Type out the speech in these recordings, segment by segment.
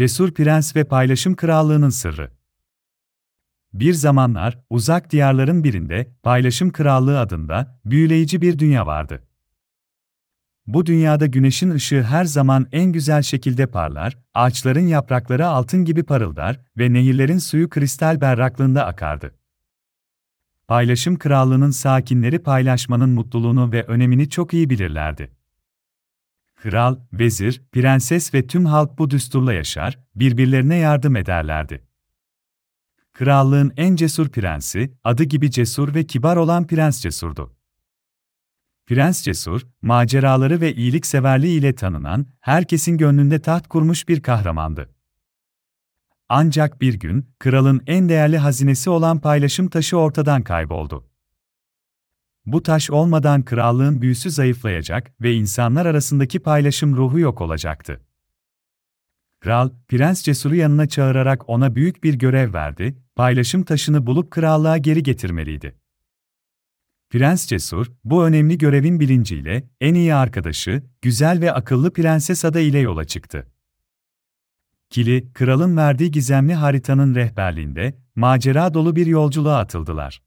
Cesur Prens ve Paylaşım Krallığı'nın sırrı. Bir zamanlar, uzak diyarların birinde, Paylaşım Krallığı adında, büyüleyici bir dünya vardı. Bu dünyada güneşin ışığı her zaman en güzel şekilde parlar, ağaçların yaprakları altın gibi parıldar ve nehirlerin suyu kristal berraklığında akardı. Paylaşım Krallığı'nın sakinleri paylaşmanın mutluluğunu ve önemini çok iyi bilirlerdi. Kral, vezir, prenses ve tüm halk bu düsturla yaşar, birbirlerine yardım ederlerdi. Krallığın en cesur prensi, adı gibi cesur ve kibar olan Prens Cesur'du. Prens Cesur, maceraları ve iyilikseverliği ile tanınan, herkesin gönlünde taht kurmuş bir kahramandı. Ancak bir gün, kralın en değerli hazinesi olan paylaşım taşı ortadan kayboldu. Bu taş olmadan krallığın büyüsü zayıflayacak ve insanlar arasındaki paylaşım ruhu yok olacaktı. Kral, Prens Cesur'u yanına çağırarak ona büyük bir görev verdi, paylaşım taşını bulup krallığa geri getirmeliydi. Prens Cesur, bu önemli görevin bilinciyle, en iyi arkadaşı, güzel ve akıllı Prenses Ada ile yola çıktı. Kili, kralın verdiği gizemli haritanın rehberliğinde, macera dolu bir yolculuğa atıldılar.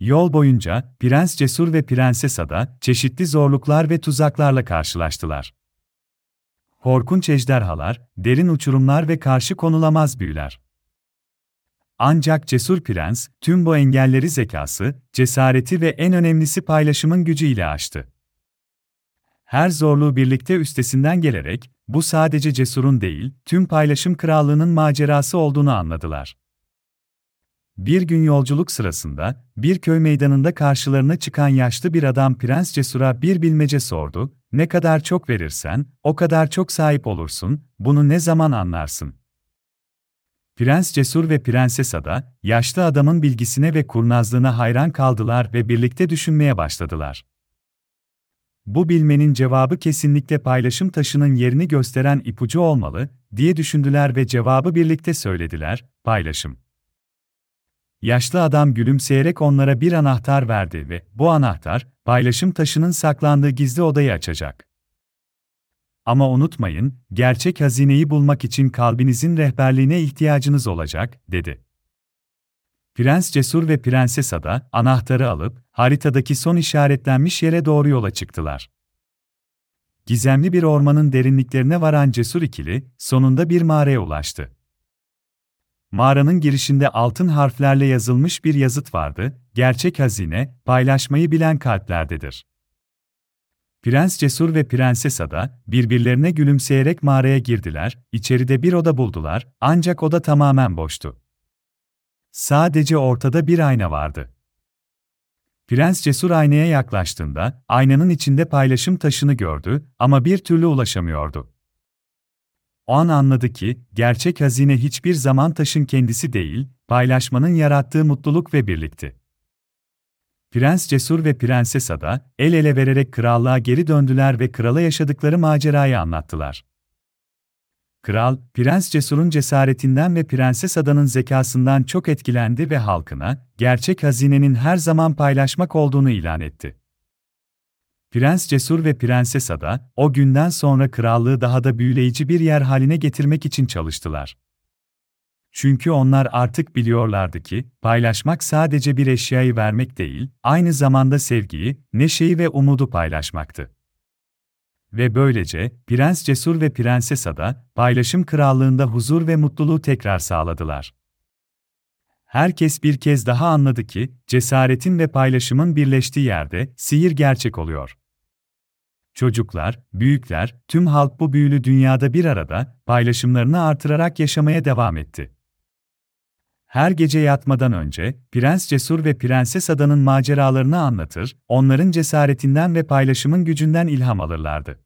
Yol boyunca, Prens Cesur ve Prenses Ada, çeşitli zorluklar ve tuzaklarla karşılaştılar. Korkunç ejderhalar, derin uçurumlar ve karşı konulamaz büyüler. Ancak cesur prens, tüm bu engelleri zekası, cesareti ve en önemlisi paylaşımın gücüyle aştı. Her zorluğu birlikte üstesinden gelerek, bu sadece cesurun değil, tüm paylaşım krallığının macerası olduğunu anladılar. Bir gün yolculuk sırasında, bir köy meydanında karşılarına çıkan yaşlı bir adam Prens Cesur'a bir bilmece sordu, ne kadar çok verirsen, o kadar çok sahip olursun, bunu ne zaman anlarsın? Prens Cesur ve Prenses Ada, yaşlı adamın bilgisine ve kurnazlığına hayran kaldılar ve birlikte düşünmeye başladılar. Bu bilmenin cevabı kesinlikle paylaşım taşının yerini gösteren ipucu olmalı, diye düşündüler ve cevabı birlikte söylediler, paylaşım. Yaşlı adam gülümseyerek onlara bir anahtar verdi ve bu anahtar, paylaşım taşının saklandığı gizli odayı açacak. Ama unutmayın, gerçek hazineyi bulmak için kalbinizin rehberliğine ihtiyacınız olacak, dedi. Prens Cesur ve Prenses Ada, anahtarı alıp, haritadaki son işaretlenmiş yere doğru yola çıktılar. Gizemli bir ormanın derinliklerine varan Cesur ikili, sonunda bir mağaraya ulaştı. Mağaranın girişinde altın harflerle yazılmış bir yazıt vardı, gerçek hazine, paylaşmayı bilen kalplerdedir. Prens Cesur ve Prenses Ada, birbirlerine gülümseyerek mağaraya girdiler, içeride bir oda buldular, ancak oda tamamen boştu. Sadece ortada bir ayna vardı. Prens Cesur aynaya yaklaştığında, aynanın içinde paylaşım taşını gördü ama bir türlü ulaşamıyordu. O an anladı ki, gerçek hazine hiçbir zaman taşın kendisi değil, paylaşmanın yarattığı mutluluk ve birlikti. Prens Cesur ve Prenses Ada, el ele vererek krallığa geri döndüler ve krala yaşadıkları macerayı anlattılar. Kral, Prens Cesur'un cesaretinden ve Prenses Ada'nın zekasından çok etkilendi ve halkına, gerçek hazinenin her zaman paylaşmak olduğunu ilan etti. Prens Cesur ve Prenses Ada, o günden sonra krallığı daha da büyüleyici bir yer haline getirmek için çalıştılar. Çünkü onlar artık biliyorlardı ki, paylaşmak sadece bir eşyayı vermek değil, aynı zamanda sevgiyi, neşeyi ve umudu paylaşmaktı. Ve böylece, Prens Cesur ve Prenses Ada, paylaşım krallığında huzur ve mutluluğu tekrar sağladılar. Herkes bir kez daha anladı ki, cesaretin ve paylaşımın birleştiği yerde, sihir gerçek oluyor. Çocuklar, büyükler, tüm halk bu büyülü dünyada bir arada, paylaşımlarını artırarak yaşamaya devam etti. Her gece yatmadan önce, Prens Cesur ve Prenses Ada'nın maceralarını anlatır, onların cesaretinden ve paylaşımın gücünden ilham alırlardı.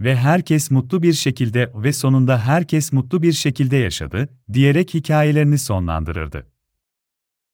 Ve herkes mutlu bir şekilde ve sonunda herkes mutlu bir şekilde yaşadı, diyerek hikayelerini sonlandırırdı.